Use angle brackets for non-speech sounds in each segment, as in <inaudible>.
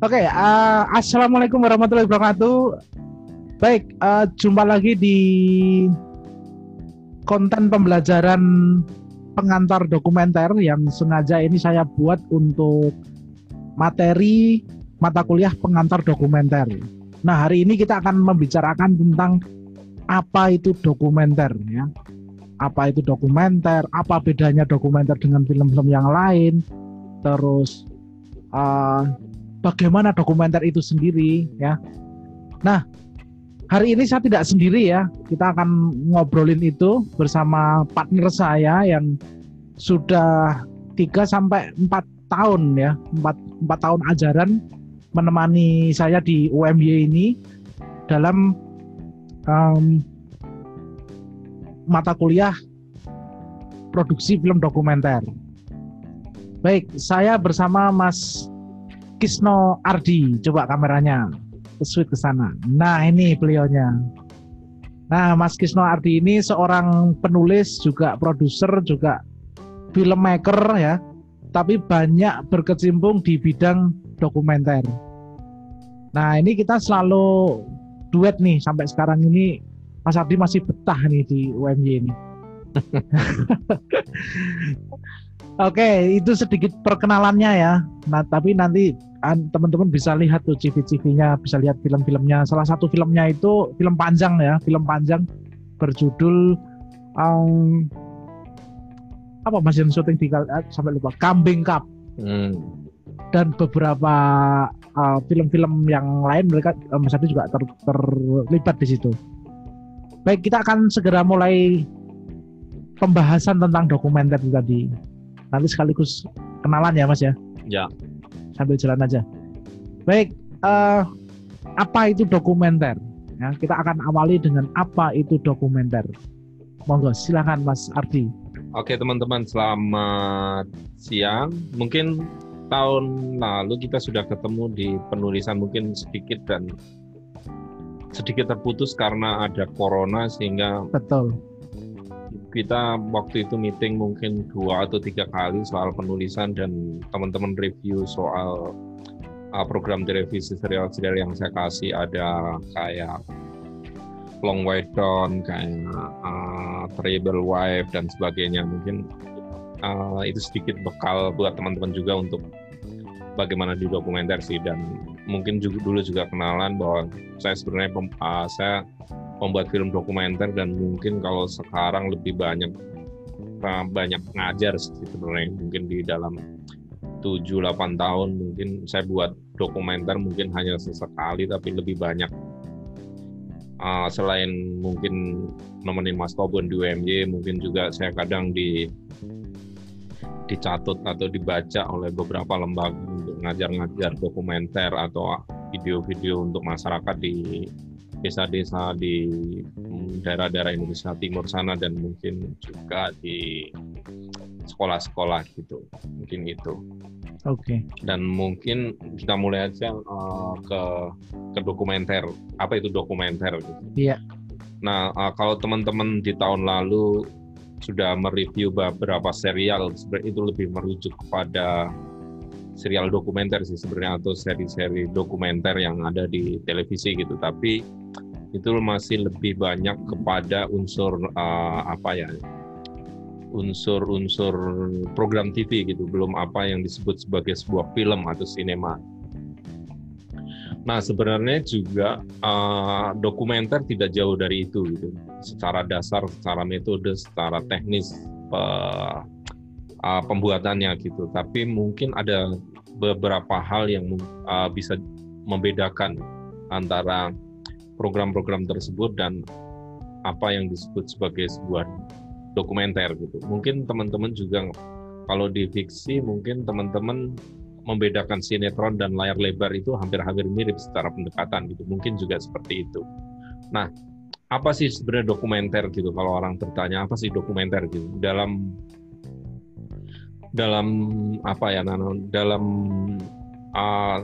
Oke, uh, assalamualaikum warahmatullahi wabarakatuh. Baik, uh, jumpa lagi di konten pembelajaran pengantar dokumenter yang sengaja ini saya buat untuk materi mata kuliah pengantar dokumenter. Nah, hari ini kita akan membicarakan tentang apa itu dokumenter ya. Apa itu dokumenter, apa bedanya dokumenter dengan film-film yang lain, terus uh, bagaimana dokumenter itu sendiri ya. Nah, hari ini saya tidak sendiri ya. Kita akan ngobrolin itu bersama partner saya yang sudah 3 sampai 4 tahun ya, 4, 4 tahun ajaran menemani saya di UMY ini dalam um, mata kuliah produksi film dokumenter. Baik, saya bersama Mas Kisno Ardi. Coba kameranya ke ke sana. Nah, ini beliaunya. Nah, Mas Kisno Ardi ini seorang penulis, juga produser, juga filmmaker ya. Tapi banyak berkecimpung di bidang dokumenter. Nah, ini kita selalu duet nih sampai sekarang ini Mas Ardi masih betah nih di UMY ini. <laughs> Oke, itu sedikit perkenalannya ya. Nah, tapi nanti teman-teman bisa lihat tuh CV-CV-nya, bisa lihat film-filmnya. Salah satu filmnya itu film panjang ya, film panjang berjudul um, apa Mas yang syuting di uh, sampai lupa Kambing Cup. Hmm. Dan beberapa uh, film-film uh, yang lain mereka uh, Mas juga ter, terlibat di situ. Baik, kita akan segera mulai pembahasan tentang dokumenter tadi. Nanti sekaligus kenalan ya Mas ya. Ya sambil jalan aja. Baik, uh, apa itu dokumenter? Ya, kita akan awali dengan apa itu dokumenter. Monggo, silakan Mas Ardi. Oke teman-teman, selamat siang. Mungkin tahun lalu kita sudah ketemu di penulisan mungkin sedikit dan sedikit terputus karena ada corona sehingga betul kita waktu itu meeting mungkin dua atau tiga kali soal penulisan dan teman-teman review soal uh, program direvisi serial-serial yang saya kasih ada kayak Long Way Down, kayak uh, Terrible Wife dan sebagainya. Mungkin uh, itu sedikit bekal buat teman-teman juga untuk bagaimana di dokumenter dan mungkin juga dulu juga kenalan bahwa saya sebenarnya uh, saya membuat film dokumenter dan mungkin kalau sekarang lebih banyak uh, banyak ngajar sih sebenarnya. Mungkin di dalam 7-8 tahun mungkin saya buat dokumenter mungkin hanya sesekali tapi lebih banyak. Uh, selain mungkin nemenin Mas Tobon di UMY mungkin juga saya kadang di dicatut atau dibaca oleh beberapa lembaga untuk ngajar-ngajar dokumenter atau video-video untuk masyarakat di desa-desa di daerah-daerah Indonesia Timur sana dan mungkin juga di sekolah-sekolah gitu. Mungkin itu. Oke. Okay. dan mungkin kita mulai aja uh, ke ke dokumenter. Apa itu dokumenter gitu? Iya. Nah uh, kalau teman-teman di tahun lalu sudah mereview beberapa serial sebenarnya itu lebih merujuk kepada serial dokumenter sih sebenarnya atau seri-seri dokumenter yang ada di televisi gitu. Tapi itu masih lebih banyak kepada unsur uh, apa ya unsur-unsur program TV gitu. Belum apa yang disebut sebagai sebuah film atau sinema. Nah sebenarnya juga uh, dokumenter tidak jauh dari itu gitu. Secara dasar, secara metode, secara teknis uh, uh, pembuatannya gitu. Tapi mungkin ada beberapa hal yang uh, bisa membedakan antara program-program tersebut dan apa yang disebut sebagai sebuah dokumenter gitu. Mungkin teman-teman juga kalau di fiksi mungkin teman-teman membedakan sinetron dan layar lebar itu hampir-hampir mirip secara pendekatan gitu. Mungkin juga seperti itu. Nah, apa sih sebenarnya dokumenter gitu? Kalau orang bertanya apa sih dokumenter gitu? Dalam dalam apa ya Nano? Dalam uh,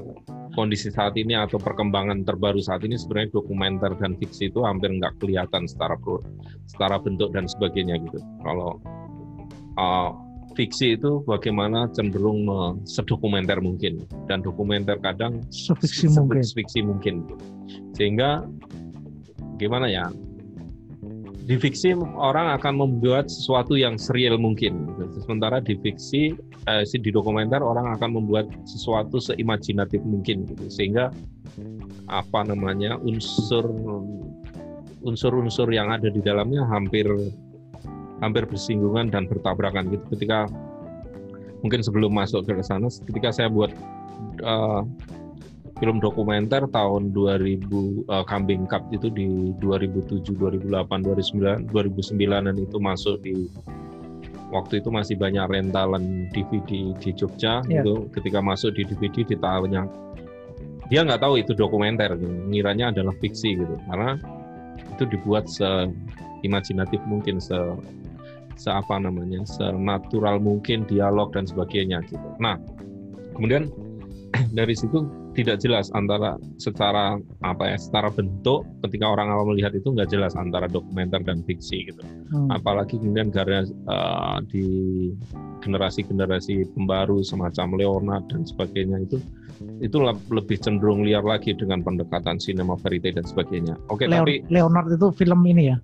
kondisi saat ini atau perkembangan terbaru saat ini sebenarnya dokumenter dan fiksi itu hampir nggak kelihatan secara pro, secara bentuk dan sebagainya gitu. Kalau uh, fiksi itu bagaimana cenderung sedokumenter mungkin dan dokumenter kadang fiksi mungkin. fiksi mungkin sehingga gimana ya di fiksi orang akan membuat sesuatu yang serial mungkin sementara di fiksi eh, di dokumenter orang akan membuat sesuatu seimajinatif mungkin gitu. sehingga apa namanya unsur unsur-unsur yang ada di dalamnya hampir hampir bersinggungan dan bertabrakan gitu ketika mungkin sebelum masuk ke sana ketika saya buat uh, film dokumenter tahun 2000 uh, Kambing Cup itu di 2007 2008 2009 2009 itu masuk di waktu itu masih banyak rentalan DVD di Jogja yeah. itu ketika masuk di DVD ditahunya dia nggak tahu itu dokumenter ngiranya adalah fiksi gitu karena itu dibuat se imajinatif mungkin se seapa namanya senatural mungkin dialog dan sebagainya gitu. Nah kemudian <clears throat> dari situ tidak jelas antara secara apa ya secara bentuk ketika orang awam melihat itu nggak jelas antara dokumenter dan fiksi gitu hmm. apalagi kemudian karena uh, di generasi-generasi pembaru semacam Leonard dan sebagainya itu itu lebih cenderung liar lagi dengan pendekatan sinema verite dan sebagainya. Oke, okay, tapi Leonard itu film ini ya.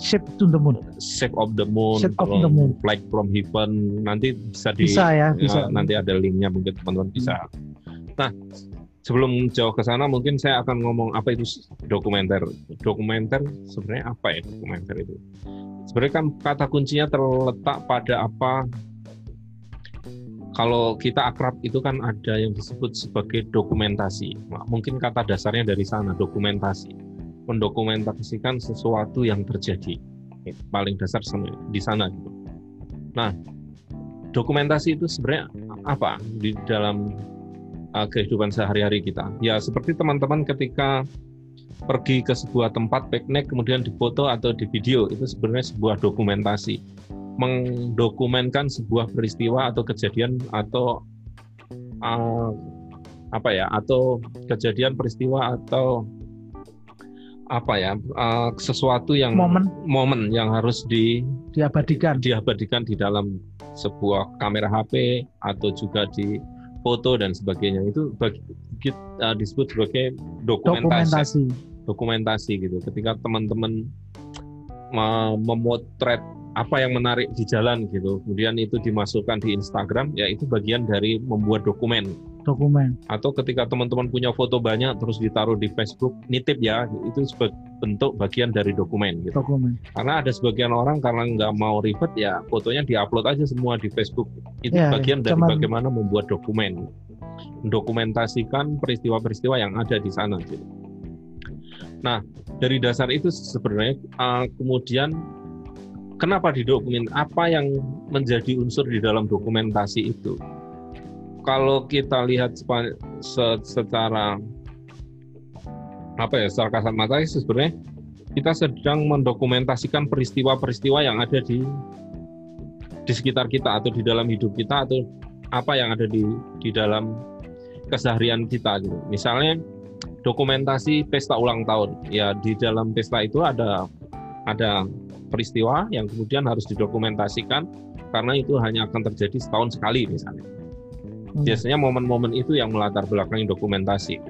Shape to the Moon. Shape of the Moon. Shape of the Moon. Flight from Heaven. Nanti bisa di. Bisa ya. Bisa. Ya, nanti ada linknya mungkin teman-teman bisa. Nah, sebelum jauh ke sana mungkin saya akan ngomong apa itu dokumenter. Dokumenter sebenarnya apa ya dokumenter itu? Sebenarnya kan kata kuncinya terletak pada apa kalau kita akrab itu kan ada yang disebut sebagai dokumentasi. Mungkin kata dasarnya dari sana, dokumentasi. Mendokumentasikan sesuatu yang terjadi. Paling dasar di sana. Gitu. Nah, dokumentasi itu sebenarnya apa di dalam uh, kehidupan sehari-hari kita? Ya, seperti teman-teman ketika pergi ke sebuah tempat piknik kemudian difoto atau di video itu sebenarnya sebuah dokumentasi. Mendokumenkan sebuah peristiwa atau kejadian atau uh, apa ya atau kejadian peristiwa atau apa ya uh, sesuatu yang momen. momen yang harus di diabadikan. diabadikan di dalam sebuah kamera HP atau juga di foto dan sebagainya itu bagi, uh, disebut sebagai dokumentasi dokumentasi, dokumentasi gitu ketika teman-teman memotret apa yang menarik di jalan gitu. Kemudian itu dimasukkan di Instagram, ya itu bagian dari membuat dokumen. Dokumen. Atau ketika teman-teman punya foto banyak terus ditaruh di Facebook, nitip ya, itu sebagai bentuk bagian dari dokumen. Gitu. Dokumen. Karena ada sebagian orang karena nggak mau ribet ya fotonya diupload aja semua di Facebook. Itu ya, bagian dari cuman... bagaimana membuat dokumen, mendokumentasikan peristiwa-peristiwa yang ada di sana. Gitu. Nah dari dasar itu sebenarnya uh, kemudian kenapa didokumen apa yang menjadi unsur di dalam dokumentasi itu kalau kita lihat secara apa ya secara kasat mata sebenarnya kita sedang mendokumentasikan peristiwa-peristiwa yang ada di di sekitar kita atau di dalam hidup kita atau apa yang ada di di dalam keseharian kita gitu. Misalnya dokumentasi pesta ulang tahun. Ya di dalam pesta itu ada ada peristiwa yang kemudian harus didokumentasikan karena itu hanya akan terjadi setahun sekali misalnya. Hmm. Biasanya momen-momen itu yang melatar belakangi dokumentasi.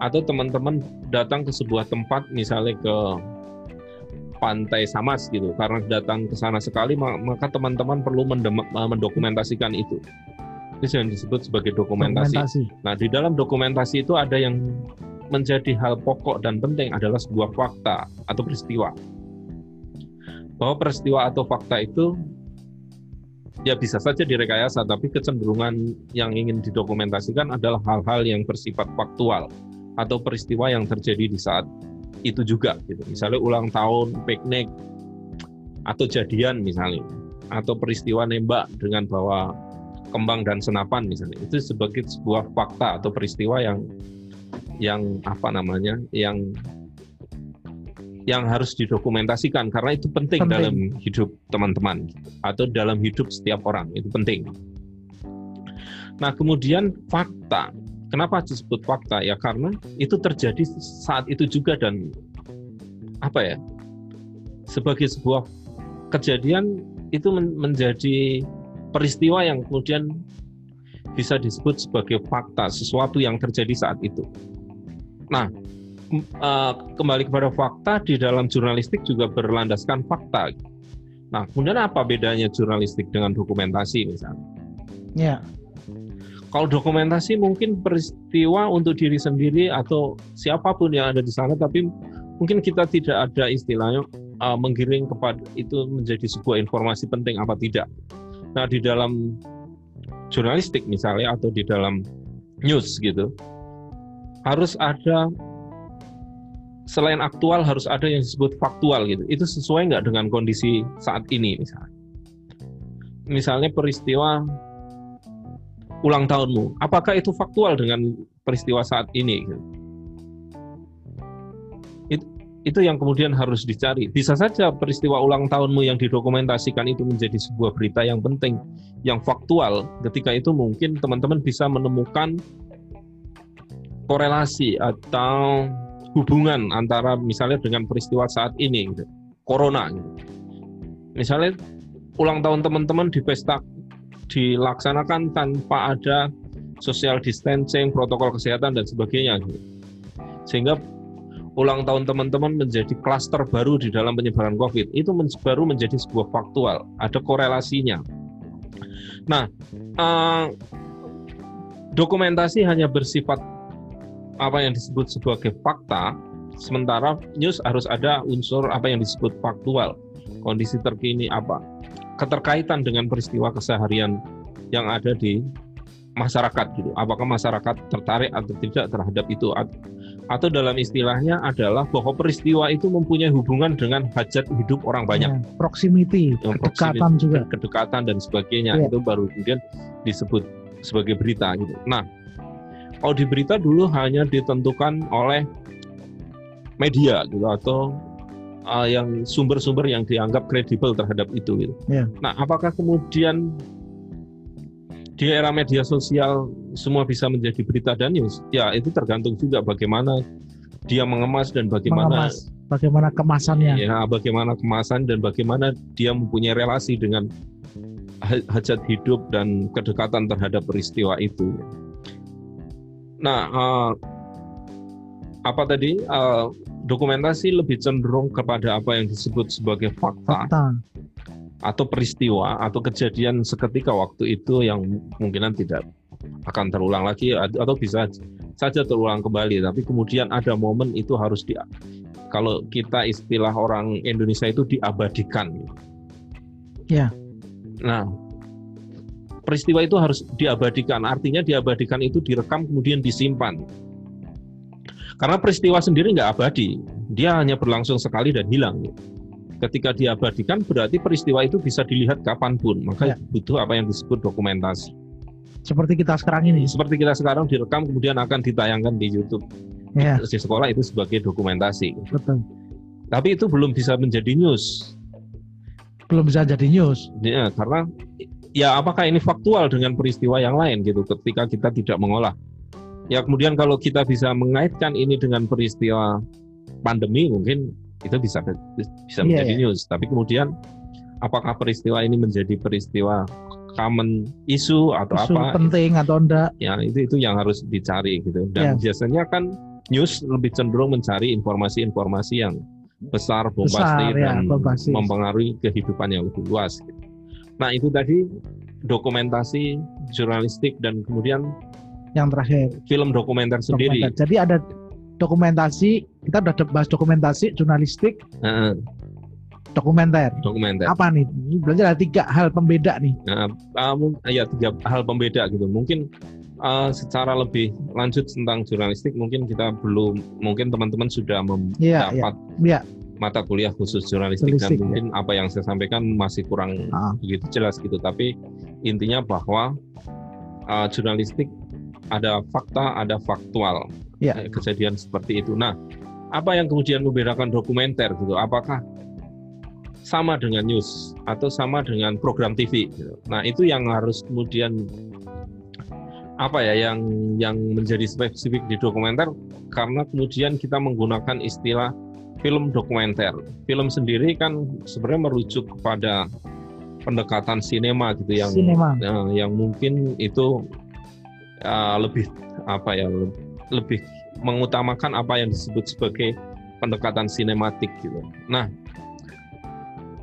Atau teman-teman datang ke sebuah tempat misalnya ke pantai Samas gitu karena datang ke sana sekali maka teman-teman perlu mendokumentasikan itu. Itu yang disebut sebagai dokumentasi. dokumentasi. Nah, di dalam dokumentasi itu ada yang menjadi hal pokok dan penting adalah sebuah fakta atau peristiwa bahwa peristiwa atau fakta itu ya bisa saja direkayasa, tapi kecenderungan yang ingin didokumentasikan adalah hal-hal yang bersifat faktual atau peristiwa yang terjadi di saat itu juga gitu. Misalnya ulang tahun, piknik atau jadian misalnya atau peristiwa nembak dengan bawa kembang dan senapan misalnya. Itu sebagai sebuah fakta atau peristiwa yang yang apa namanya? yang yang harus didokumentasikan karena itu penting, penting. dalam hidup teman-teman atau dalam hidup setiap orang itu penting. Nah kemudian fakta, kenapa disebut fakta ya karena itu terjadi saat itu juga dan apa ya sebagai sebuah kejadian itu menjadi peristiwa yang kemudian bisa disebut sebagai fakta, sesuatu yang terjadi saat itu. Nah, uh, kembali kepada fakta di dalam jurnalistik juga berlandaskan fakta. Nah, kemudian apa bedanya jurnalistik dengan dokumentasi misalnya? Ya. Kalau dokumentasi mungkin peristiwa untuk diri sendiri atau siapa pun yang ada di sana, tapi mungkin kita tidak ada istilahnya uh, menggiring kepada itu menjadi sebuah informasi penting apa tidak. Nah, di dalam jurnalistik misalnya atau di dalam news gitu, harus ada selain aktual harus ada yang disebut faktual gitu. Itu sesuai nggak dengan kondisi saat ini misalnya. Misalnya peristiwa ulang tahunmu, apakah itu faktual dengan peristiwa saat ini? Gitu. Itu, itu yang kemudian harus dicari. Bisa saja peristiwa ulang tahunmu yang didokumentasikan itu menjadi sebuah berita yang penting, yang faktual. Ketika itu mungkin teman-teman bisa menemukan korelasi atau hubungan antara misalnya dengan peristiwa saat ini gitu. corona gitu. misalnya ulang tahun teman-teman di pesta dilaksanakan tanpa ada social distancing protokol kesehatan dan sebagainya gitu. sehingga ulang tahun teman-teman menjadi klaster baru di dalam penyebaran COVID itu baru menjadi sebuah faktual ada korelasinya nah uh, dokumentasi hanya bersifat apa yang disebut sebagai fakta, sementara news harus ada unsur apa yang disebut faktual, kondisi terkini apa, keterkaitan dengan peristiwa keseharian yang ada di masyarakat gitu. Apakah masyarakat tertarik atau tidak terhadap itu atau dalam istilahnya adalah bahwa peristiwa itu mempunyai hubungan dengan hajat hidup orang banyak. Ya, proximity, ya, kedekatan proximity, juga. Kedekatan dan sebagainya ya. itu baru kemudian disebut sebagai berita gitu. Nah, kalau di berita dulu hanya ditentukan oleh media gitu atau uh, yang sumber-sumber yang dianggap kredibel terhadap itu gitu. Yeah. Nah, apakah kemudian di era media sosial semua bisa menjadi berita dan news? Ya, itu tergantung juga bagaimana dia mengemas dan bagaimana mengemas, bagaimana kemasannya. Ya, bagaimana kemasan dan bagaimana dia mempunyai relasi dengan hajat hidup dan kedekatan terhadap peristiwa itu. Nah, uh, apa tadi? Uh, dokumentasi lebih cenderung kepada apa yang disebut sebagai fakta, fakta. atau peristiwa atau kejadian seketika waktu itu yang kemungkinan tidak akan terulang lagi atau bisa saja terulang kembali. Tapi kemudian ada momen itu harus di kalau kita istilah orang Indonesia itu diabadikan. Ya. Nah peristiwa itu harus diabadikan. Artinya diabadikan itu direkam kemudian disimpan. Karena peristiwa sendiri nggak abadi, dia hanya berlangsung sekali dan hilang. Ketika diabadikan berarti peristiwa itu bisa dilihat kapan pun, maka ya. butuh apa yang disebut dokumentasi. Seperti kita sekarang ini. Seperti kita sekarang direkam kemudian akan ditayangkan di YouTube. Ya. Di sekolah itu sebagai dokumentasi. Betul. Tapi itu belum bisa menjadi news. Belum bisa jadi news. Ya, karena ya apakah ini faktual dengan peristiwa yang lain gitu ketika kita tidak mengolah. Ya kemudian kalau kita bisa mengaitkan ini dengan peristiwa pandemi mungkin itu bisa bisa iya, menjadi yeah. news. Tapi kemudian apakah peristiwa ini menjadi peristiwa common isu atau isu apa? penting atau enggak? Ya itu itu yang harus dicari gitu. Dan yeah. biasanya kan news lebih cenderung mencari informasi-informasi yang besar, bombastis besar, ya, dan bombastis. mempengaruhi kehidupan yang lebih luas. Gitu. Nah itu tadi dokumentasi jurnalistik dan kemudian yang terakhir film dokumenter sendiri. Dokumenter. Jadi ada dokumentasi kita sudah bahas dokumentasi jurnalistik. Uh, dokumenter. Dokumenter. Apa nih? Berarti ada tiga hal pembeda nih. Nah, uh, ya tiga hal pembeda gitu. Mungkin uh, secara lebih lanjut tentang jurnalistik mungkin kita belum mungkin teman-teman sudah iya, mendapat yeah, yeah mata kuliah khusus jurnalistik, dan mungkin ya. apa yang saya sampaikan masih kurang ah. begitu jelas gitu tapi intinya bahwa uh, jurnalistik ada fakta ada faktual ya. kejadian seperti itu nah apa yang kemudian membedakan dokumenter gitu apakah sama dengan news atau sama dengan program TV gitu. nah itu yang harus kemudian apa ya yang yang menjadi spesifik di dokumenter karena kemudian kita menggunakan istilah film dokumenter. Film sendiri kan sebenarnya merujuk kepada pendekatan sinema gitu yang Sinema. uh, yang mungkin itu uh, lebih apa ya lebih mengutamakan apa yang disebut sebagai pendekatan sinematik gitu. Nah,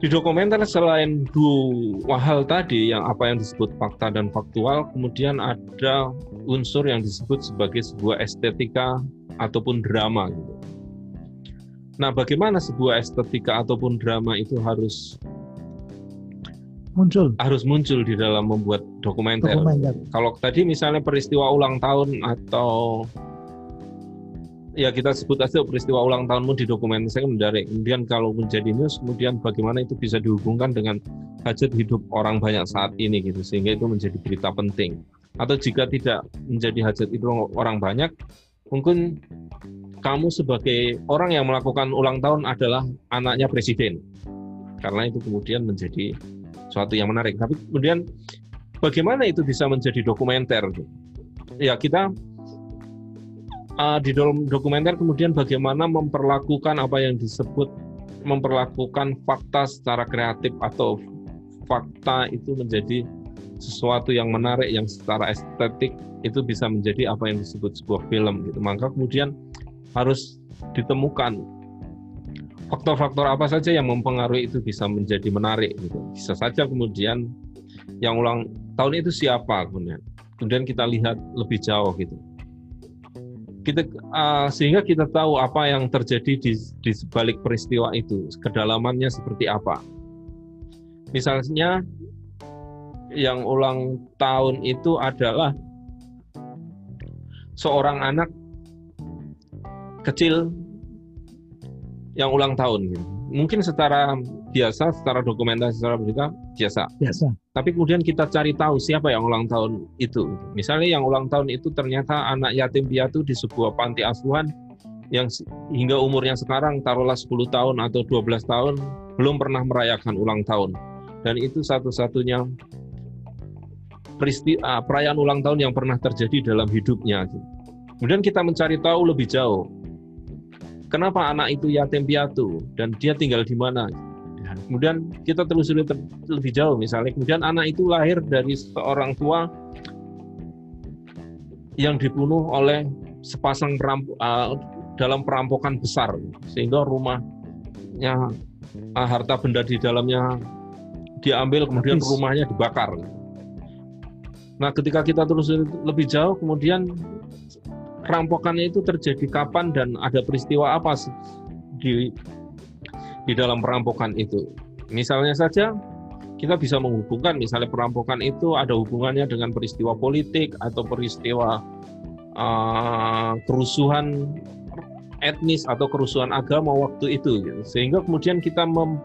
di dokumenter selain dua hal tadi yang apa yang disebut fakta dan faktual, kemudian ada unsur yang disebut sebagai sebuah estetika ataupun drama gitu. Nah, bagaimana sebuah estetika ataupun drama itu harus muncul harus muncul di dalam membuat dokumenter. dokumenter. Kalau tadi misalnya peristiwa ulang tahun atau ya kita sebut aja peristiwa ulang tahunmu di dokumen saya menarik. Kemudian kalau menjadi news, kemudian bagaimana itu bisa dihubungkan dengan hajat hidup orang banyak saat ini gitu, sehingga itu menjadi berita penting. Atau jika tidak menjadi hajat hidup orang banyak, mungkin kamu sebagai orang yang melakukan ulang tahun adalah anaknya presiden, karena itu kemudian menjadi suatu yang menarik. Tapi kemudian bagaimana itu bisa menjadi dokumenter? Ya kita uh, di dalam dokumenter kemudian bagaimana memperlakukan apa yang disebut memperlakukan fakta secara kreatif atau fakta itu menjadi sesuatu yang menarik yang secara estetik itu bisa menjadi apa yang disebut sebuah film gitu. Maka kemudian harus ditemukan faktor-faktor apa saja yang mempengaruhi itu bisa menjadi menarik gitu. Bisa saja kemudian yang ulang tahun itu siapa kemudian. Kemudian kita lihat lebih jauh gitu. Kita uh, sehingga kita tahu apa yang terjadi di di sebalik peristiwa itu, kedalamannya seperti apa. Misalnya yang ulang tahun itu adalah seorang anak kecil yang ulang tahun gitu. Mungkin secara biasa, secara dokumentasi, secara berita biasa. Biasa. Tapi kemudian kita cari tahu siapa yang ulang tahun itu. Misalnya yang ulang tahun itu ternyata anak yatim piatu di sebuah panti asuhan yang hingga umurnya sekarang taruhlah 10 tahun atau 12 tahun belum pernah merayakan ulang tahun. Dan itu satu-satunya peristiwa perayaan ulang tahun yang pernah terjadi dalam hidupnya. Kemudian kita mencari tahu lebih jauh kenapa anak itu yatim piatu dan dia tinggal di mana. Ya, kemudian kita telusuri ter lebih jauh misalnya, kemudian anak itu lahir dari seorang tua yang dibunuh oleh sepasang peramp uh, dalam perampokan besar sehingga rumahnya uh, harta benda di dalamnya diambil kemudian Habis. rumahnya dibakar. Nah, ketika kita terus lebih jauh kemudian perampokannya itu terjadi kapan dan ada peristiwa apa di di dalam perampokan itu. Misalnya saja kita bisa menghubungkan misalnya perampokan itu ada hubungannya dengan peristiwa politik atau peristiwa uh, kerusuhan etnis atau kerusuhan agama waktu itu gitu. sehingga kemudian kita mem,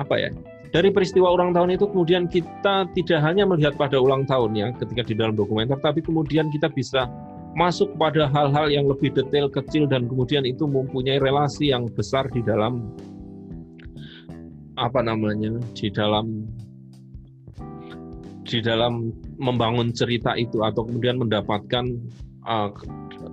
apa ya dari peristiwa ulang tahun itu kemudian kita tidak hanya melihat pada ulang tahunnya ketika di dalam dokumenter tapi kemudian kita bisa masuk pada hal-hal yang lebih detail kecil dan kemudian itu mempunyai relasi yang besar di dalam apa namanya di dalam di dalam membangun cerita itu atau kemudian mendapatkan uh,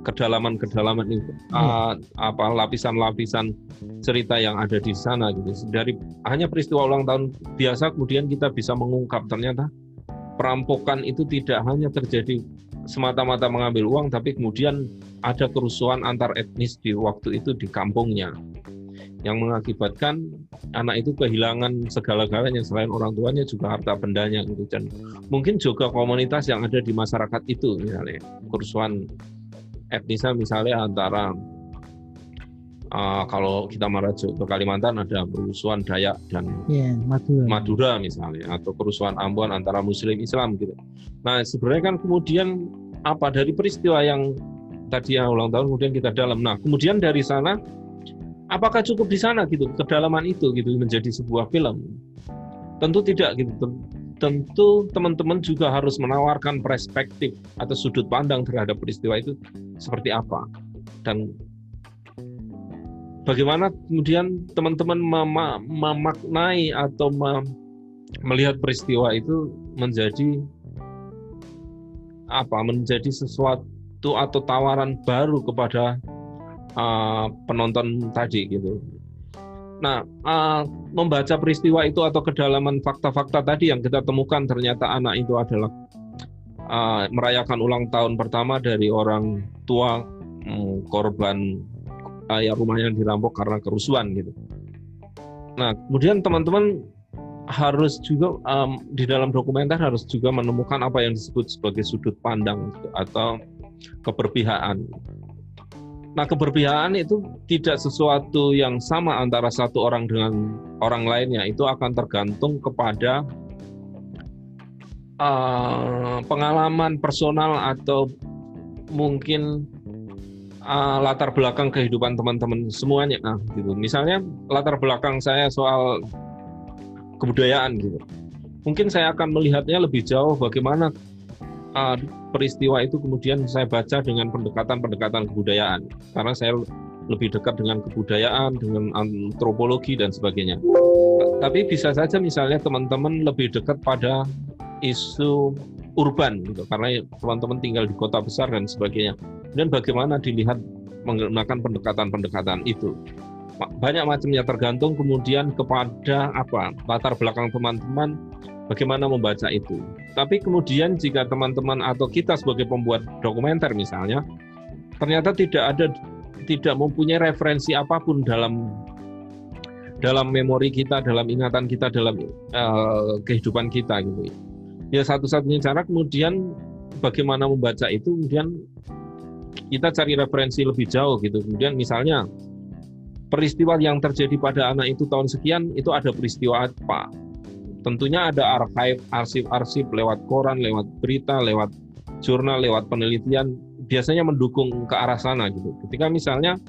kedalaman-kedalaman itu uh, apa lapisan-lapisan cerita yang ada di sana gitu. Dari hanya peristiwa ulang tahun biasa kemudian kita bisa mengungkap ternyata perampokan itu tidak hanya terjadi semata-mata mengambil uang, tapi kemudian ada kerusuhan antar etnis di waktu itu di kampungnya yang mengakibatkan anak itu kehilangan segala-galanya selain orang tuanya juga harta bendanya gitu. Dan mungkin juga komunitas yang ada di masyarakat itu misalnya kerusuhan etnisnya misalnya antara uh, kalau kita merujuk ke Kalimantan ada kerusuhan Dayak dan yeah, Madura. Madura misalnya atau kerusuhan Ambon antara Muslim Islam gitu. Nah sebenarnya kan kemudian apa dari peristiwa yang tadi yang ulang tahun kemudian kita dalam. Nah kemudian dari sana apakah cukup di sana gitu kedalaman itu gitu menjadi sebuah film? Tentu tidak gitu. Tentu teman-teman juga harus menawarkan perspektif atau sudut pandang terhadap peristiwa itu seperti apa dan bagaimana kemudian teman-teman memaknai atau melihat peristiwa itu menjadi apa menjadi sesuatu atau tawaran baru kepada uh, penonton tadi gitu. Nah, uh, membaca peristiwa itu atau kedalaman fakta-fakta tadi yang kita temukan ternyata anak itu adalah uh, merayakan ulang tahun pertama dari orang tua um, korban uh, ya rumahnya dirampok karena kerusuhan gitu. Nah, kemudian teman-teman harus juga um, di dalam dokumenter harus juga menemukan apa yang disebut sebagai sudut pandang atau keberpihakan. Nah, keberpihakan itu tidak sesuatu yang sama antara satu orang dengan orang lainnya. Itu akan tergantung kepada uh, pengalaman personal atau mungkin uh, latar belakang kehidupan teman-teman semuanya. Nah, gitu. Misalnya latar belakang saya soal kebudayaan gitu. Mungkin saya akan melihatnya lebih jauh bagaimana uh, peristiwa itu kemudian saya baca dengan pendekatan-pendekatan kebudayaan karena saya lebih dekat dengan kebudayaan, dengan antropologi dan sebagainya. Tapi bisa saja misalnya teman-teman lebih dekat pada isu urban gitu karena teman-teman tinggal di kota besar dan sebagainya. Dan bagaimana dilihat menggunakan pendekatan-pendekatan itu. Banyak macamnya tergantung kemudian kepada apa latar belakang teman-teman bagaimana membaca itu. Tapi kemudian jika teman-teman atau kita sebagai pembuat dokumenter misalnya, ternyata tidak ada tidak mempunyai referensi apa pun dalam dalam memori kita, dalam ingatan kita, dalam uh, kehidupan kita gitu. Ya satu-satunya cara kemudian bagaimana membaca itu kemudian kita cari referensi lebih jauh gitu. Kemudian misalnya peristiwa yang terjadi pada anak itu tahun sekian itu ada peristiwa apa? tentunya ada archive, arsip-arsip lewat koran, lewat berita, lewat jurnal, lewat penelitian, biasanya mendukung ke arah sana gitu. Ketika misalnya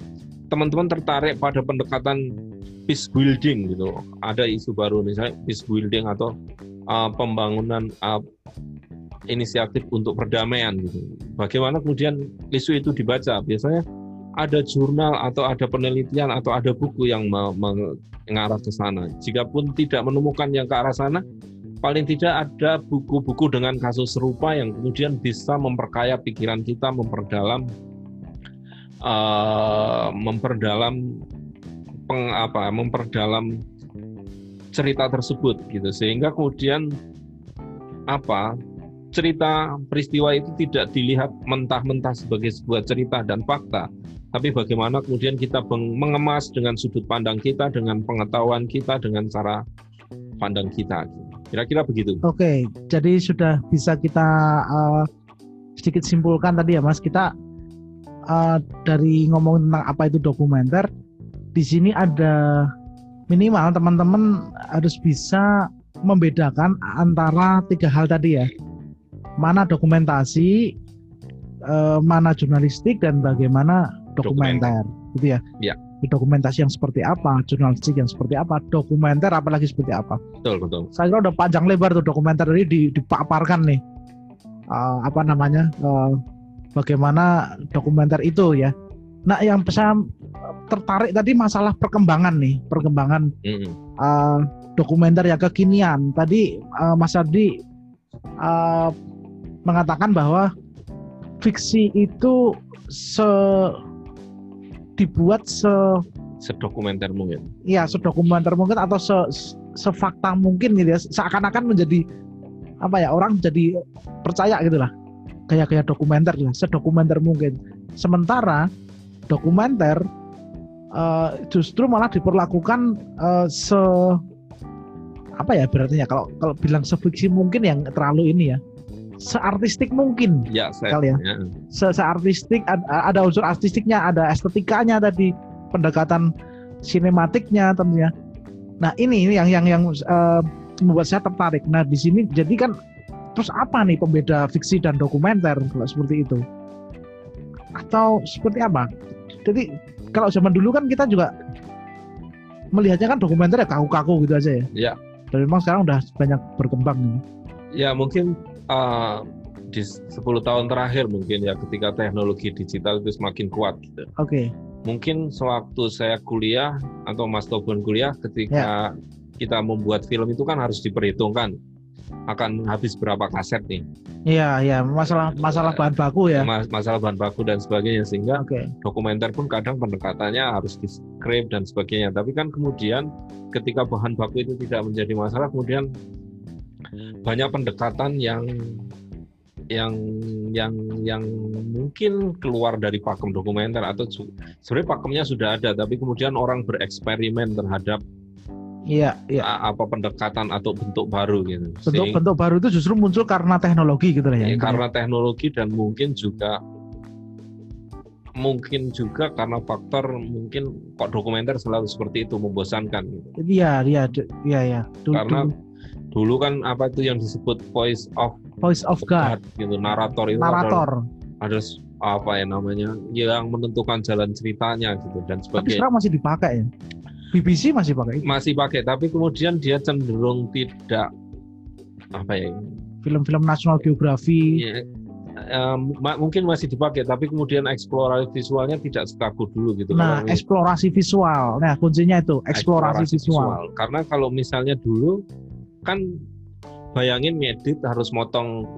teman-teman tertarik pada pendekatan peace building gitu, ada isu baru misalnya peace building atau uh, pembangunan uh, inisiatif untuk perdamaian gitu. Bagaimana kemudian isu itu dibaca? Biasanya ada jurnal atau ada penelitian atau ada buku yang mengarah ke sana. Jikapun tidak menemukan yang ke arah sana, paling tidak ada buku-buku dengan kasus serupa yang kemudian bisa memperkaya pikiran kita, memperdalam, uh, memperdalam peng, apa, memperdalam cerita tersebut gitu, sehingga kemudian apa cerita peristiwa itu tidak dilihat mentah-mentah sebagai sebuah cerita dan fakta, tapi bagaimana kemudian kita mengemas dengan sudut pandang kita, dengan pengetahuan kita, dengan cara pandang kita. Kira-kira begitu. Oke, jadi sudah bisa kita uh, sedikit simpulkan tadi ya, Mas. Kita uh, dari ngomong tentang apa itu dokumenter, di sini ada minimal teman-teman harus bisa membedakan antara tiga hal tadi ya. Mana dokumentasi, uh, mana jurnalistik dan bagaimana dokumenter, gitu ya. Ya. Dokumentasi yang seperti apa, jurnalistik yang seperti apa, dokumenter apalagi seperti apa. Betul, betul. Saya kira udah panjang lebar tuh dokumenter ini dipaparkan nih. Uh, apa namanya? Uh, bagaimana dokumenter itu ya. Nah, yang saya tertarik tadi masalah perkembangan nih, perkembangan mm -hmm. uh, dokumenter yang kekinian. Tadi uh, Mas Ardi uh, mengatakan bahwa fiksi itu se dibuat se sedokumenter mungkin. Iya, sedokumenter mungkin atau se sefakta mungkin gitu ya. Seakan-akan menjadi apa ya orang jadi percaya gitu lah kayak kayak dokumenter lah sedokumenter mungkin sementara dokumenter uh, justru malah diperlakukan uh, se apa ya berarti ya kalau kalau bilang sefiksi mungkin yang terlalu ini ya seartistik mungkin ya, saya, kali ya. ya. Se seartistik ada, ada unsur artistiknya, ada estetikanya tadi, pendekatan sinematiknya tentunya. Nah ini yang yang yang uh, membuat saya tertarik. Nah di sini jadi kan terus apa nih pembeda fiksi dan dokumenter kalau seperti itu? Atau seperti apa? Jadi kalau zaman dulu kan kita juga melihatnya kan dokumenter ya kaku-kaku gitu aja ya. Iya. Dan memang sekarang udah banyak berkembang ini. Ya mungkin uh, di 10 tahun terakhir mungkin ya ketika teknologi digital itu semakin kuat gitu. Oke. Okay. Mungkin sewaktu saya kuliah atau Mas Tobon kuliah ketika yeah. kita membuat film itu kan harus diperhitungkan akan habis berapa kaset nih Iya, iya, masalah masalah bahan baku ya. Mas- masalah bahan baku dan sebagainya sehingga Oke. dokumenter pun kadang pendekatannya harus di script dan sebagainya tapi kan kemudian ketika bahan baku itu tidak menjadi masalah kemudian banyak pendekatan yang yang yang yang mungkin keluar dari pakem dokumenter atau sebenarnya pakemnya sudah ada tapi kemudian orang bereksperimen terhadap Iya, iya. apa pendekatan atau bentuk baru gitu Sehingga- Bentuk-bentuk baru itu justru muncul karena teknologi gitu ya. Ya, karena teknologi dan mungkin juga mungkin juga karena faktor mungkin kok dokumenter selalu seperti itu membosankan gitu. Iya, iya, iya, iya. Dulu, Karena dulu. Dulu kan apa itu yang disebut voice of voice of God, God gitu narator itu narator. ada apa ya namanya yang menentukan jalan ceritanya gitu dan Tapi sebagainya sekarang masih dipakai ya. BBC masih pakai masih pakai tapi kemudian dia cenderung tidak apa ya film-film National Geography. ya, ma- mungkin masih dipakai tapi kemudian eksplorasi visualnya tidak sekaku dulu gitu Nah, eksplorasi visual. Nah, kuncinya itu eksplorasi, visual. Karena kalau misalnya dulu kan bayangin ngedit harus motong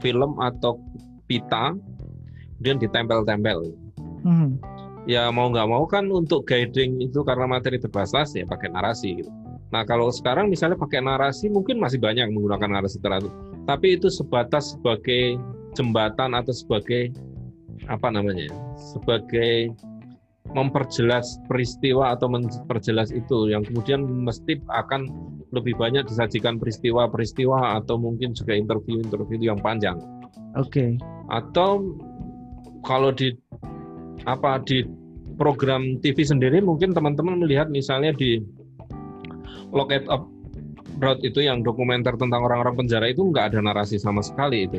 film atau pita kemudian ditempel-tempel. Hmm. Ya mau nggak mau kan untuk guiding itu karena materi terbatas ya pakai narasi gitu. Nah kalau sekarang misalnya pakai narasi mungkin masih banyak menggunakan narasi teratur. Tapi itu sebatas sebagai jembatan atau sebagai apa namanya? Sebagai memperjelas peristiwa atau memperjelas itu yang kemudian mesti akan lebih banyak disajikan peristiwa-peristiwa atau mungkin juga interview-interview yang panjang Oke. atau kalau di apa di program TV sendiri mungkin teman-teman melihat misalnya di Lock It Up Road itu yang dokumenter tentang orang-orang penjara itu nggak ada narasi sama sekali itu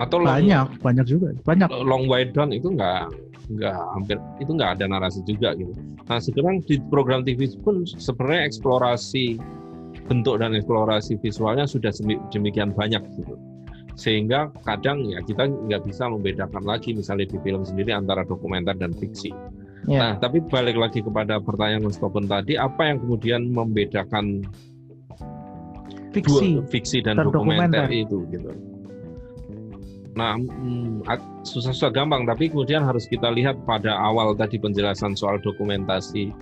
atau Long- Banyak, banyak juga. Banyak. Long Way Down itu nggak nggak hampir itu nggak ada narasi juga gitu. Nah sekarang di program TV pun sebenarnya eksplorasi bentuk dan eksplorasi visualnya sudah demikian banyak gitu. Sehingga kadang ya kita nggak bisa membedakan lagi misalnya di film sendiri antara dokumenter dan fiksi. Ya. Nah tapi balik lagi kepada pertanyaan Mas Topen tadi, apa yang kemudian membedakan Fiksi. dua, fiksi dan, dan dokumenter, dokumenter. itu gitu. Nah, mm, at- susah-susah gampang, tapi kemudian harus kita lihat pada awal tadi penjelasan soal dokumentasi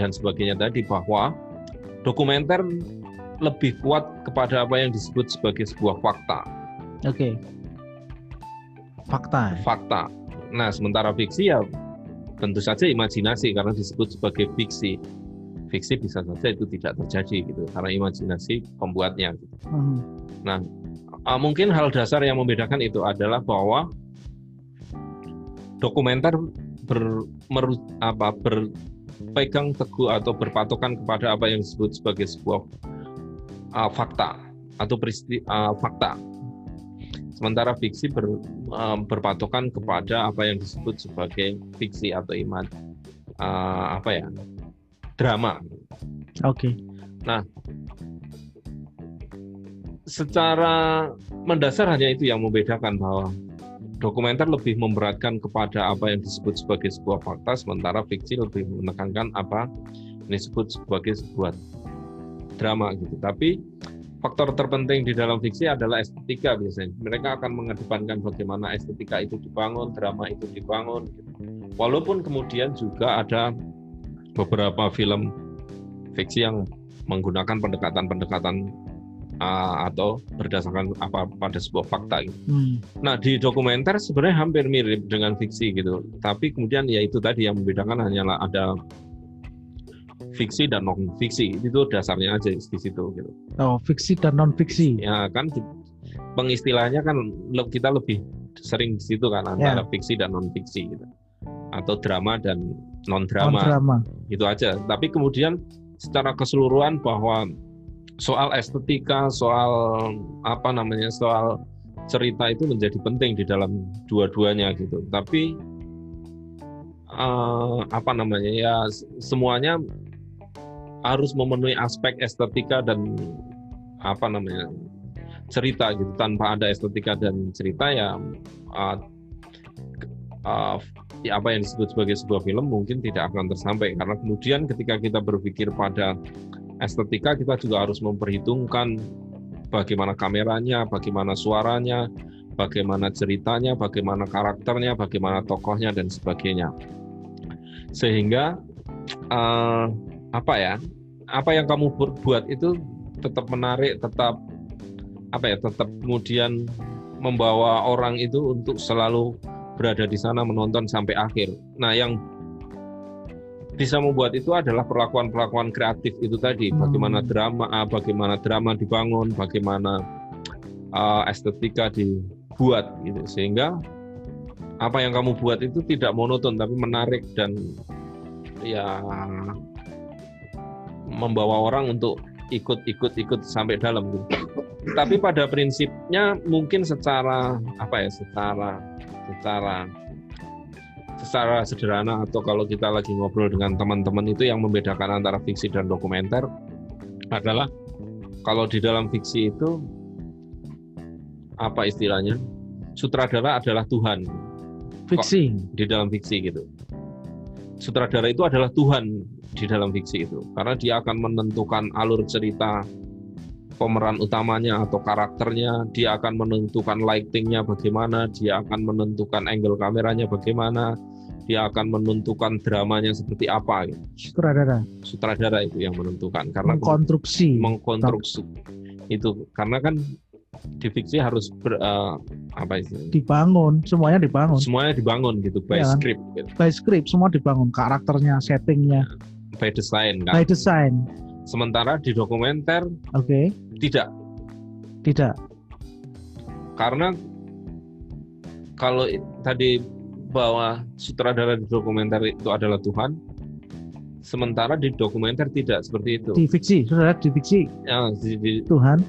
dan sebagainya tadi bahwa dokumenter lebih kuat kepada apa yang disebut sebagai sebuah fakta. Oke. Fakta. Fakta. Nah, sementara fiksi ya tentu saja imajinasi karena disebut sebagai fiksi. Fiksi bisa saja itu tidak terjadi gitu karena imajinasi pembuatnya. Hmm. Uh, mungkin hal dasar yang membedakan itu adalah bahwa dokumenter ber, meru- apa, berpegang teguh atau berpatokan kepada apa yang disebut sebagai sebuah uh, fakta atau peristi uh, fakta. Sementara fiksi ber, um, berpatokan kepada apa yang disebut sebagai fiksi atau iman uh, apa ya drama. Oke. Secara mendasar hanya itu yang membedakan bahwa dokumenter lebih memberatkan kepada apa yang disebut sebagai sebuah fakta, sementara fiksi lebih menekankan apa yang disebut sebagai sebuah drama gitu. Tapi faktor terpenting di dalam fiksi adalah estetika biasanya. Mereka akan mengedepankan bagaimana estetika itu dibangun, drama itu dibangun. Gitu. Walaupun kemudian juga ada beberapa film fiksi yang menggunakan pendekatan-pendekatan uh, atau berdasarkan apa pada sebuah fakta gitu. Hmm. Nah di dokumenter sebenarnya hampir mirip dengan fiksi gitu, tapi kemudian ya itu tadi yang membedakan hanyalah ada fiksi dan non fiksi itu dasarnya aja di situ gitu. Oh, fiksi dan non fiksi. Ya kan pengistilahnya kan kita lebih sering di situ kan antara fiksi dan non fiksi gitu, atau drama dan non Non drama drama. itu aja. Tapi kemudian secara keseluruhan bahwa soal estetika, soal apa namanya, soal cerita itu menjadi penting di dalam dua-duanya gitu. Tapi eh, apa namanya ya semuanya harus memenuhi aspek estetika dan apa namanya cerita gitu. Tanpa ada estetika dan cerita ya ke- eh, ya apa yang disebut sebagai sebuah film mungkin tidak akan tersampai karena kemudian ketika kita berpikir pada estetika kita juga harus memperhitungkan bagaimana kameranya, bagaimana suaranya, bagaimana ceritanya, bagaimana karakternya, bagaimana tokohnya dan sebagainya. Sehingga uh, apa ya? Apa yang kamu buat itu tetap menarik, tetap apa ya? Tetap kemudian membawa orang itu untuk selalu berada di sana menonton sampai akhir. Nah, yang bisa membuat itu adalah perlakuan-perlakuan kreatif itu tadi, hmm. bagaimana drama, ah, bagaimana drama dibangun, bagaimana uh, estetika dibuat gitu, sehingga apa yang kamu buat itu tidak monoton tapi menarik dan ya membawa orang untuk ikut-ikut-ikut sampai dalam gitu. Tapi pada prinsipnya mungkin secara apa ya, secara secara secara sederhana atau kalau kita lagi ngobrol dengan teman-teman itu yang membedakan antara fiksi dan dokumenter adalah kalau di dalam fiksi itu apa istilahnya? Sutradara adalah Tuhan. Fiksi. di dalam fiksi gitu. Sutradara itu adalah Tuhan di dalam fiksi itu. Karena dia akan menentukan alur cerita pemeran utamanya atau karakternya, dia akan menentukan lightingnya bagaimana, dia akan menentukan angle kameranya bagaimana, dia akan menentukan dramanya seperti apa. Gitu. Sutradara. Sutradara itu yang menentukan karena mengkonstruksi. Mengkonstruksi itu karena kan di fiksi harus ber, uh, apa itu? Dibangun, semuanya dibangun. Semuanya dibangun gitu by ya, script. Gitu. By script semua dibangun, karakternya, settingnya. By design kan. By design Sementara di dokumenter Oke. Okay. Tidak. Tidak. Karena kalau tadi bahwa sutradara di dokumenter itu adalah Tuhan, sementara di dokumenter tidak seperti itu. Di fiksi, sutradara di fiksi. Ya, di, di, Tuhan.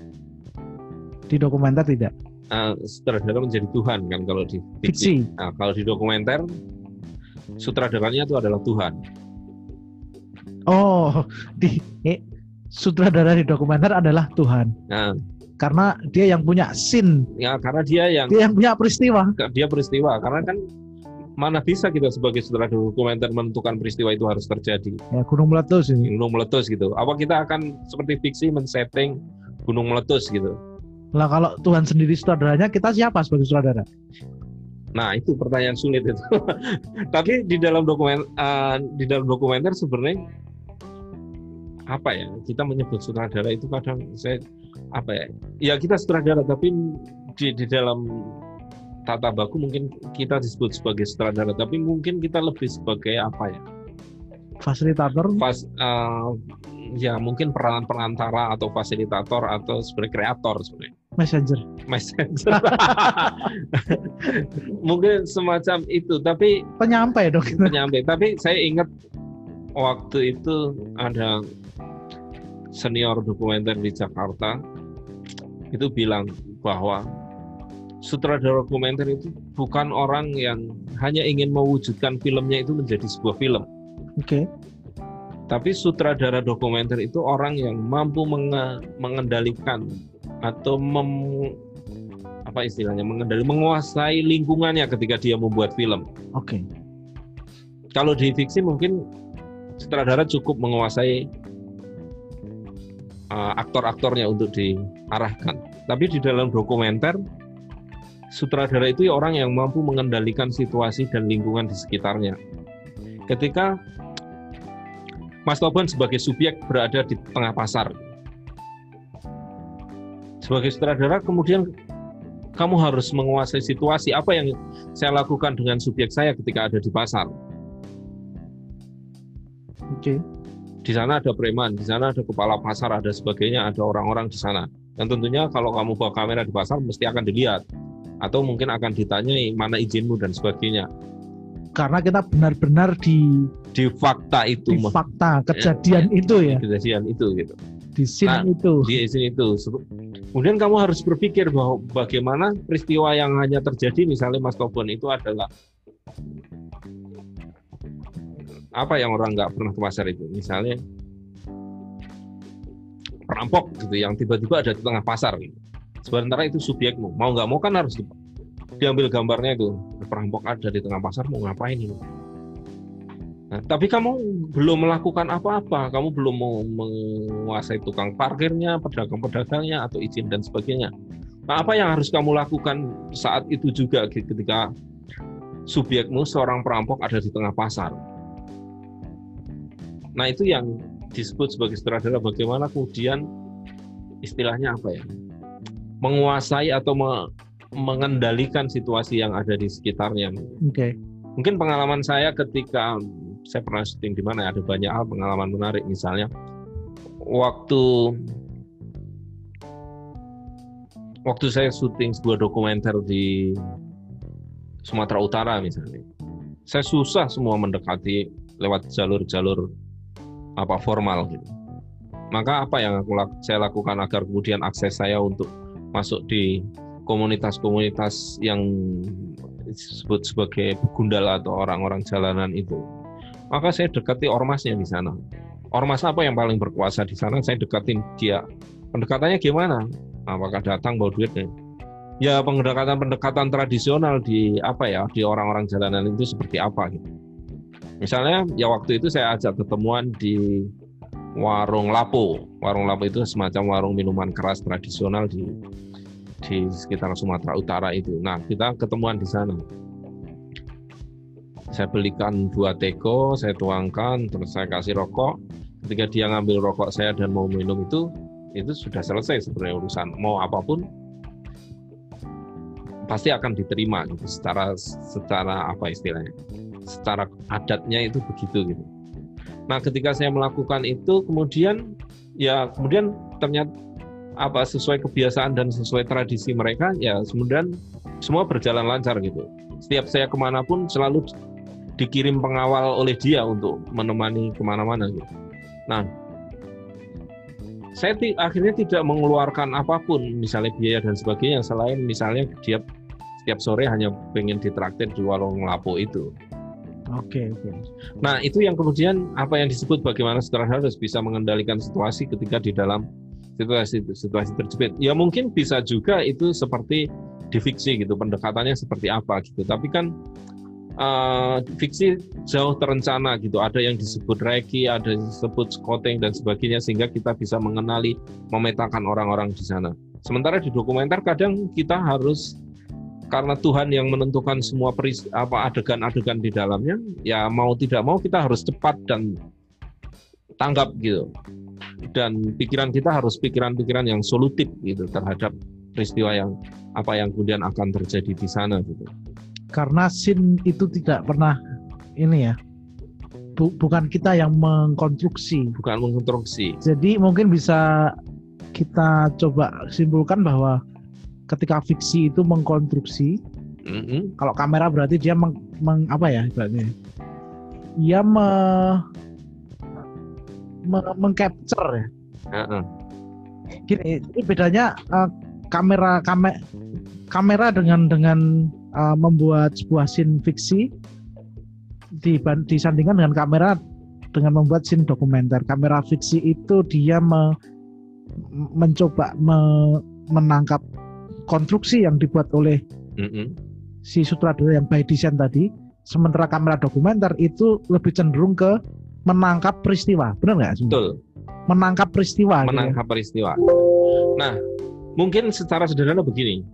Di dokumenter tidak. Uh, sutradara menjadi Tuhan kan kalau di fiksi. fiksi. Nah, kalau di dokumenter sutradaranya itu adalah Tuhan. Oh, di eh, sutradara di dokumenter adalah Tuhan. Nah. Karena dia yang punya sin. Ya, karena dia yang dia yang punya peristiwa. Dia peristiwa karena kan mana bisa kita sebagai sutradara dokumenter menentukan peristiwa itu harus terjadi. Ya, gunung meletus ini. Gunung meletus gitu. Apa kita akan seperti fiksi men-setting gunung meletus gitu? Lah kalau Tuhan sendiri sutradaranya, kita siapa sebagai sutradara? Nah itu pertanyaan sulit itu. <laughs> Tapi di dalam dokumen uh, di dalam dokumenter sebenarnya apa ya kita menyebut sutradara itu kadang saya apa ya ya kita sutradara tapi di, di dalam tata baku mungkin kita disebut sebagai sutradara tapi mungkin kita lebih sebagai apa ya? Fasilitator? Fas, uh, ya mungkin peranan perantara atau fasilitator atau sebagai kreator sebenarnya. Messenger. Messenger. <laughs> Mungkin semacam itu tapi penyampai dong. Penyampai. Tapi saya ingat waktu itu ada senior dokumenter di Jakarta itu bilang bahwa sutradara dokumenter itu bukan orang yang hanya ingin mewujudkan filmnya itu menjadi sebuah film. Oke. Okay. Tapi sutradara dokumenter itu orang yang mampu menge mengendalikan atau mem apa istilahnya mengendali menguasai lingkungannya ketika dia membuat film. Oke. Okay. Kalau di fiksi mungkin sutradara cukup menguasai uh, aktor-aktornya untuk diarahkan. Tapi di dalam dokumenter sutradara itu ya orang yang mampu mengendalikan situasi dan lingkungan di sekitarnya. Ketika Mas Toban sebagai subjek berada di tengah pasar, sebagai sutradara kemudian kamu harus menguasai situasi apa yang saya lakukan dengan subjek saya ketika ada di pasar. Oke. Okay di sana ada preman, di sana ada kepala pasar, ada sebagainya, ada orang-orang di sana. Dan tentunya kalau kamu bawa kamera di pasar mesti akan dilihat atau mungkin akan ditanyai mana izinmu dan sebagainya. Karena kita benar-benar di di fakta itu, di fakta kejadian ya, itu ya. Kejadian itu gitu. Di sini nah, itu. Di sini itu. Kemudian kamu harus berpikir bahwa bagaimana peristiwa yang hanya terjadi misalnya Mas Tobon itu adalah apa yang orang nggak pernah ke pasar itu misalnya perampok gitu yang tiba-tiba ada di tengah pasar gitu. sementara itu subjekmu mau nggak mau kan harus di, diambil gambarnya itu perampok ada di tengah pasar mau ngapain ini Nah, tapi kamu belum melakukan apa-apa, kamu belum menguasai tukang parkirnya, pedagang-pedagangnya, atau izin dan sebagainya. Nah, apa yang harus kamu lakukan saat itu juga ketika subjekmu seorang perampok ada di tengah pasar? Nah, itu yang disebut sebagai sutradara bagaimana kemudian istilahnya apa ya? menguasai atau me mengendalikan situasi yang ada di sekitarnya. Oke. Okay. Mungkin pengalaman saya ketika saya pernah syuting di mana ada banyak hal pengalaman menarik misalnya waktu waktu saya syuting sebuah dokumenter di Sumatera Utara misalnya saya susah semua mendekati lewat jalur-jalur apa formal gitu maka apa yang aku saya lakukan agar kemudian akses saya untuk masuk di komunitas-komunitas yang disebut sebagai begundal atau orang-orang jalanan itu maka saya dekati ormasnya di sana. Ormas apa yang paling berkuasa di sana, saya dekatin dia. Pendekatannya gimana? Apakah datang bawa duitnya? Ya pendekatan-pendekatan tradisional di apa ya di orang-orang jalanan itu seperti apa gitu. Misalnya ya waktu itu saya ajak ketemuan di warung Lapo. Warung Lapo itu semacam warung minuman keras tradisional di di sekitar Sumatera Utara itu. Nah, kita ketemuan di sana saya belikan dua teko, saya tuangkan, terus saya kasih rokok. Ketika dia ngambil rokok saya dan mau minum itu, itu sudah selesai sebenarnya urusan. Mau apa pun pasti akan diterima gitu secara secara apa istilahnya secara adatnya itu begitu gitu nah ketika saya melakukan itu kemudian ya kemudian ternyata apa sesuai kebiasaan dan sesuai tradisi mereka ya kemudian semua berjalan lancar gitu setiap saya ke mana pun selalu dikirim pengawal oleh dia untuk menemani ke mana-mana gitu. Nah, saya akhirnya tidak mengeluarkan apa pun, misalnya biaya dan sebagainya, selain misalnya dia setiap sore hanya pengen ditraktir di warung lapo itu. Oke, okay, oke. Okay. Nah, itu yang kemudian apa yang disebut bagaimana sutradara harus bisa mengendalikan situasi ketika di dalam situasi situasi terjepit. Ya mungkin bisa juga itu seperti di fiksi gitu, pendekatannya seperti apa gitu. Tapi kan uh, fiksi jauh terencana gitu. Ada yang disebut reki, ada yang disebut scouting dan sebagainya sehingga kita bisa mengenali, memetakan orang-orang di sana. Sementara di dokumenter kadang kita harus karena Tuhan yang menentukan semua peris, apa adegan-adegan di dalamnya, ya mau tidak mau kita harus cepat dan tanggap gitu. Dan pikiran kita harus pikiran-pikiran yang solutif gitu terhadap peristiwa yang apa yang kemudian akan terjadi di sana gitu. Karena sin itu tidak pernah ini ya bu, bukan kita yang mengkonstruksi. Bukan mengkonstruksi. Jadi mungkin bisa kita coba simpulkan bahwa ketika fiksi itu mengkonstruksi mm-hmm. kalau kamera berarti dia meng, meng apa ya ibaratnya dia me, me, mengcapture ya uh-uh. gini ini bedanya uh, kamera kame, kamera dengan dengan uh, membuat sebuah scene fiksi disandingkan dengan kamera dengan membuat scene dokumenter. Kamera fiksi itu dia me, mencoba me, menangkap konstruksi yang dibuat oleh mm -hmm. si sutradara yang by design tadi. Sementara kamera dokumenter itu lebih cenderung ke menangkap peristiwa, benar nggak? Betul. Menangkap peristiwa. Gitu ya. Menangkap gitu. peristiwa. Nah, mungkin secara sederhana begini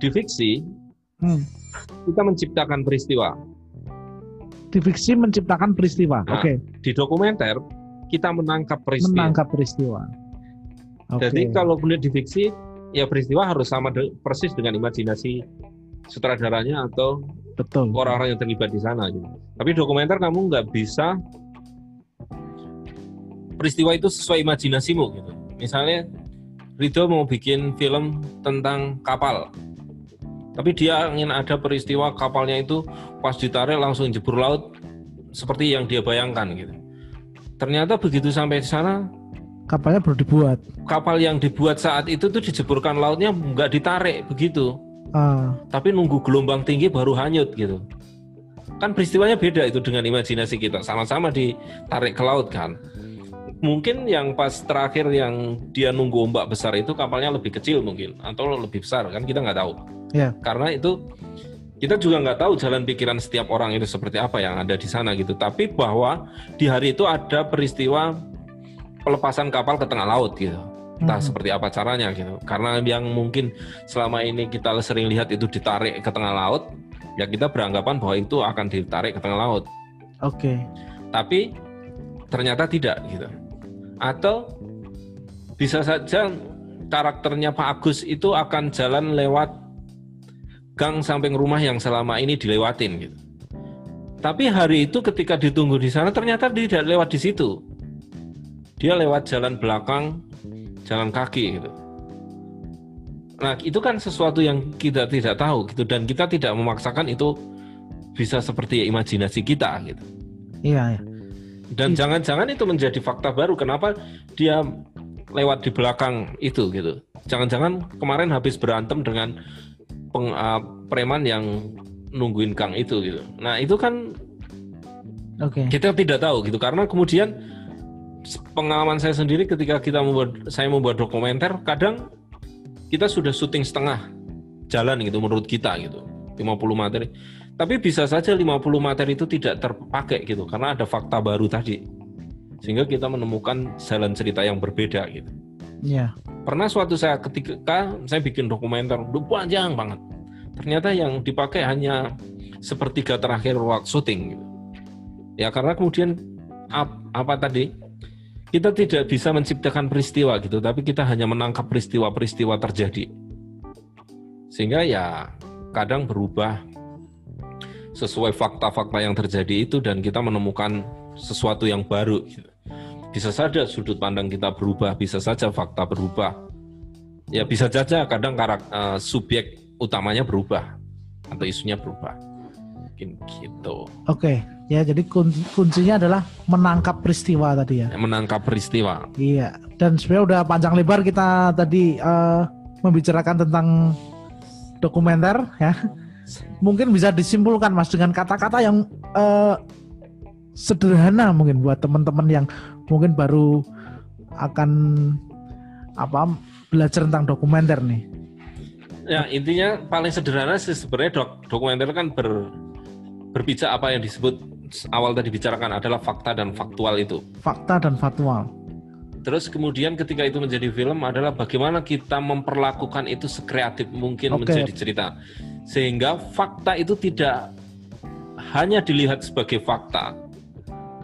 di fiksi hmm. kita menciptakan peristiwa. Di fiksi menciptakan peristiwa. Nah, Oke. Okay. Di dokumenter kita menangkap peristiwa. Menangkap peristiwa. Okay. Jadi kalau kemudian di fiksi ya peristiwa harus sama de persis dengan imajinasi sutradaranya atau betul orang-orang yang terlibat di sana gitu. Tapi dokumenter kamu nggak bisa peristiwa itu sesuai imajinasimu gitu. Misalnya Ridho mau bikin film tentang kapal tapi dia ingin ada peristiwa kapalnya itu pas ditarik langsung jebur laut seperti yang dia bayangkan gitu. Ternyata begitu sampai di sana kapalnya baru dibuat. Kapal yang dibuat saat itu tuh dijeburkan lautnya nggak ditarik begitu. Uh. Tapi nunggu gelombang tinggi baru hanyut gitu. Kan peristiwanya beda itu dengan imajinasi kita. Sama-sama ditarik ke laut kan mungkin yang pas terakhir yang dia nunggu ombak besar itu kapalnya lebih kecil mungkin atau lebih besar kan kita nggak tahu. Yeah. Karena itu kita juga nggak tahu jalan pikiran setiap orang itu seperti apa yang ada di sana gitu. Tapi bahwa di hari itu ada peristiwa pelepasan kapal ke tengah laut gitu. Entah hmm. seperti apa caranya gitu. Karena yang mungkin selama ini kita sering lihat itu ditarik ke tengah laut, ya kita beranggapan bahwa itu akan ditarik ke tengah laut. Oke. Okay. Tapi ternyata tidak gitu. Atau bisa saja karakternya Pak Agus itu akan jalan lewat gang samping rumah yang selama ini dilewatin gitu. Tapi hari itu ketika ditunggu di sana ternyata tidak lewat di situ. Dia lewat jalan belakang, jalan kaki gitu. Nah, itu kan sesuatu yang kita tidak tahu gitu dan kita tidak memaksakan itu bisa seperti imajinasi kita gitu. Iya, iya. Dan jangan-jangan itu menjadi fakta baru kenapa dia lewat di belakang itu gitu. Jangan-jangan kemarin habis berantem dengan peng, uh, preman yang nungguin Kang itu gitu. Nah itu kan okay. kita tidak tahu gitu karena kemudian pengalaman saya sendiri ketika kita membuat saya membuat dokumenter kadang kita sudah syuting setengah jalan gitu menurut kita gitu 50 materi tapi bisa saja 50 materi itu tidak terpakai gitu karena ada fakta baru tadi sehingga kita menemukan jalan cerita yang berbeda gitu. Iya. Pernah suatu saya ketika saya bikin dokumenter udah panjang banget. Ternyata yang dipakai hanya sepertiga terakhir waktu syuting gitu. Ya karena kemudian ap, apa tadi? Kita tidak bisa menciptakan peristiwa gitu, tapi kita hanya menangkap peristiwa-peristiwa terjadi. Sehingga ya kadang berubah sesuai fakta-fakta yang terjadi itu dan kita menemukan sesuatu yang baru gitu. Bisa saja sudut pandang kita berubah, bisa saja fakta berubah. Ya bisa saja kadang karakter uh, subjek utamanya berubah atau isunya berubah. Mungkin gitu. Oke, ya jadi kuncinya adalah menangkap peristiwa tadi ya. Menangkap peristiwa. Iya, dan sebenarnya udah panjang lebar kita tadi uh, membicarakan tentang dokumenter ya. Mungkin bisa disimpulkan Mas dengan kata-kata yang uh, sederhana mungkin buat teman-teman yang mungkin baru akan apa belajar tentang dokumenter nih? Ya intinya paling sederhana sih sebenarnya dok, dokumenter kan ber, berbicara apa yang disebut awal tadi bicarakan adalah fakta dan faktual itu. Fakta dan faktual. Terus kemudian ketika itu menjadi film adalah bagaimana kita memperlakukan itu sekreatif mungkin okay. menjadi cerita. Sehingga fakta itu tidak hanya dilihat sebagai fakta,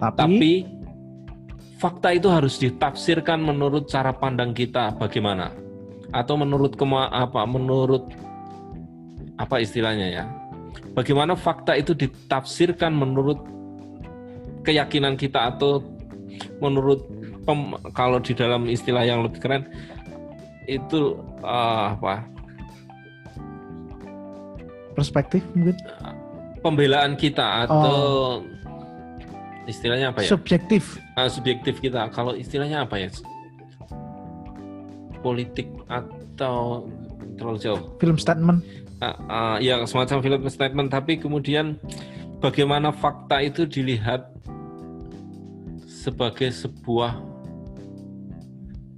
tapi, tapi fakta itu harus ditafsirkan menurut cara pandang kita bagaimana atau menurut kema apa menurut apa istilahnya ya bagaimana fakta itu ditafsirkan menurut keyakinan kita atau menurut pem, kalau di dalam istilah yang lebih keren itu uh, apa perspektif mungkin pembelaan kita atau oh istilahnya apa ya? Subjektif. Uh, subjektif kita. Kalau istilahnya apa ya? Politik atau terlalu jauh. Film statement. Uh, uh, ya semacam film statement. Tapi kemudian bagaimana fakta itu dilihat sebagai sebuah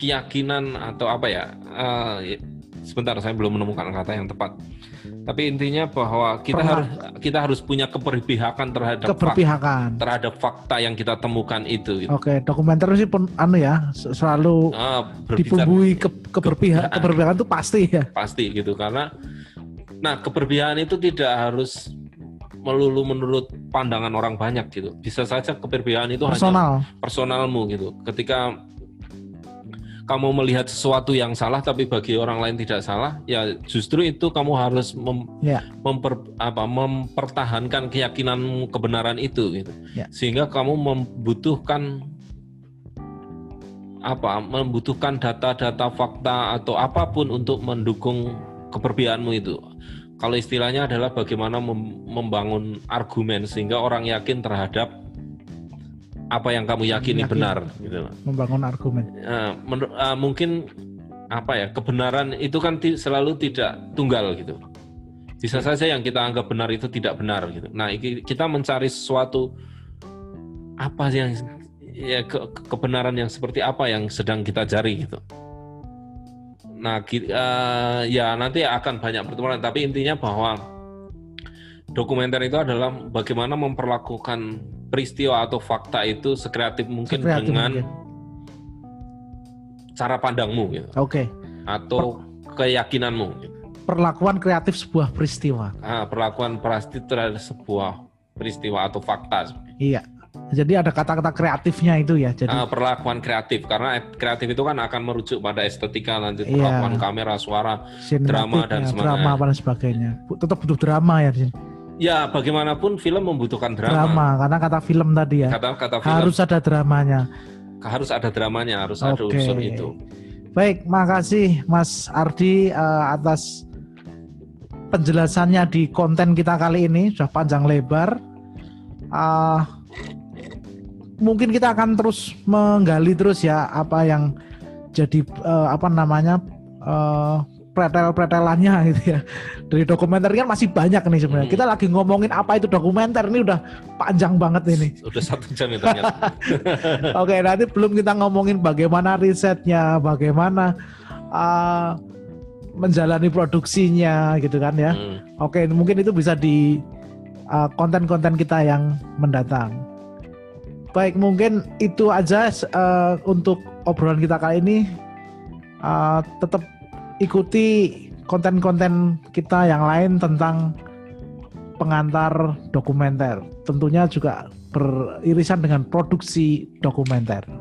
keyakinan atau apa ya? Uh, sebentar saya belum menemukan kata yang tepat tapi intinya bahwa kita Pernah. harus kita harus punya keberpihakan terhadap keberpihakan fakta, terhadap fakta yang kita temukan itu. Gitu. Oke, dokumenter sih pun anu ya selalu ah, dibumbui ke, keberpihak keberpihakan itu pasti ya. Pasti gitu karena nah keberpihakan itu tidak harus melulu menurut pandangan orang banyak gitu. Bisa saja keberpihakan itu personal hanya personalmu gitu. Ketika kamu melihat sesuatu yang salah tapi bagi orang lain tidak salah, ya justru itu kamu harus mem, yeah. memper, apa, mempertahankan keyakinan kebenaran itu gitu. Yeah. Sehingga kamu membutuhkan apa? membutuhkan data-data fakta atau apa pun untuk mendukung keperbianmu itu. Kalau istilahnya adalah bagaimana membangun argumen sehingga orang yakin terhadap apa yang kamu yakini Yakin. benar gitu membangun argumen. Uh, uh, mungkin apa ya kebenaran itu kan selalu tidak tunggal gitu. Bisa ya. saja yang kita anggap benar itu tidak benar gitu. Nah kita mencari sesuatu apa yang ya ke, kebenaran yang seperti apa yang sedang kita cari gitu nah uh, ya nanti akan banyak pertemuan tapi intinya bahwa dokumenter itu adalah bagaimana memperlakukan peristiwa atau fakta itu sekreatif mungkin Sekreatif dengan mungkin. cara pandangmu gitu Oke, atau keyakinanmu gitu. perlakuan kreatif sebuah peristiwa. Ah, perlakuan pasti terhadap sebuah peristiwa atau fakta. Iya. Jadi ada kata-kata kreatifnya itu ya. Jadi Ah, perlakuan kreatif karena kreatif itu kan akan merujuk pada estetika nanti Iya. perlakuan kamera, suara. drama dan sinematiknya, semuanya. drama dan sebagainya. Tetap butuh drama ya di sini. Ya, bagaimanapun film membutuhkan drama. Drama karena kata film tadi ya. Kata kata film Harus ada dramanya. harus ada dramanya, harus ada Oke. unsur itu. Baik, makasih Mas Ardi eh, atas penjelasannya di konten kita kali ini sudah panjang lebar. Ah, mungkin kita akan terus menggali terus ya apa yang jadi eh, apa namanya eh, pretel-pretelannya <laughs> gitu ya. Dari dokumenter kan masih banyak nih sebenarnya. Hmm. Kita lagi ngomongin apa itu dokumenter ini udah panjang banget ini. <laughs> Udah satu jam ya ternyata. <laughs> Oke, nanti belum kita ngomongin bagaimana risetnya, bagaimana uh, menjalani produksinya, gitu kan ya. Hmm. Oke, mungkin itu bisa di uh, konten-konten kita yang mendatang. Baik, mungkin itu aja uh, untuk obrolan kita kali ini. Uh, tetap ikuti konten-konten kita yang lain tentang pengantar dokumenter. Tentunya juga beririsan dengan produksi dokumenter.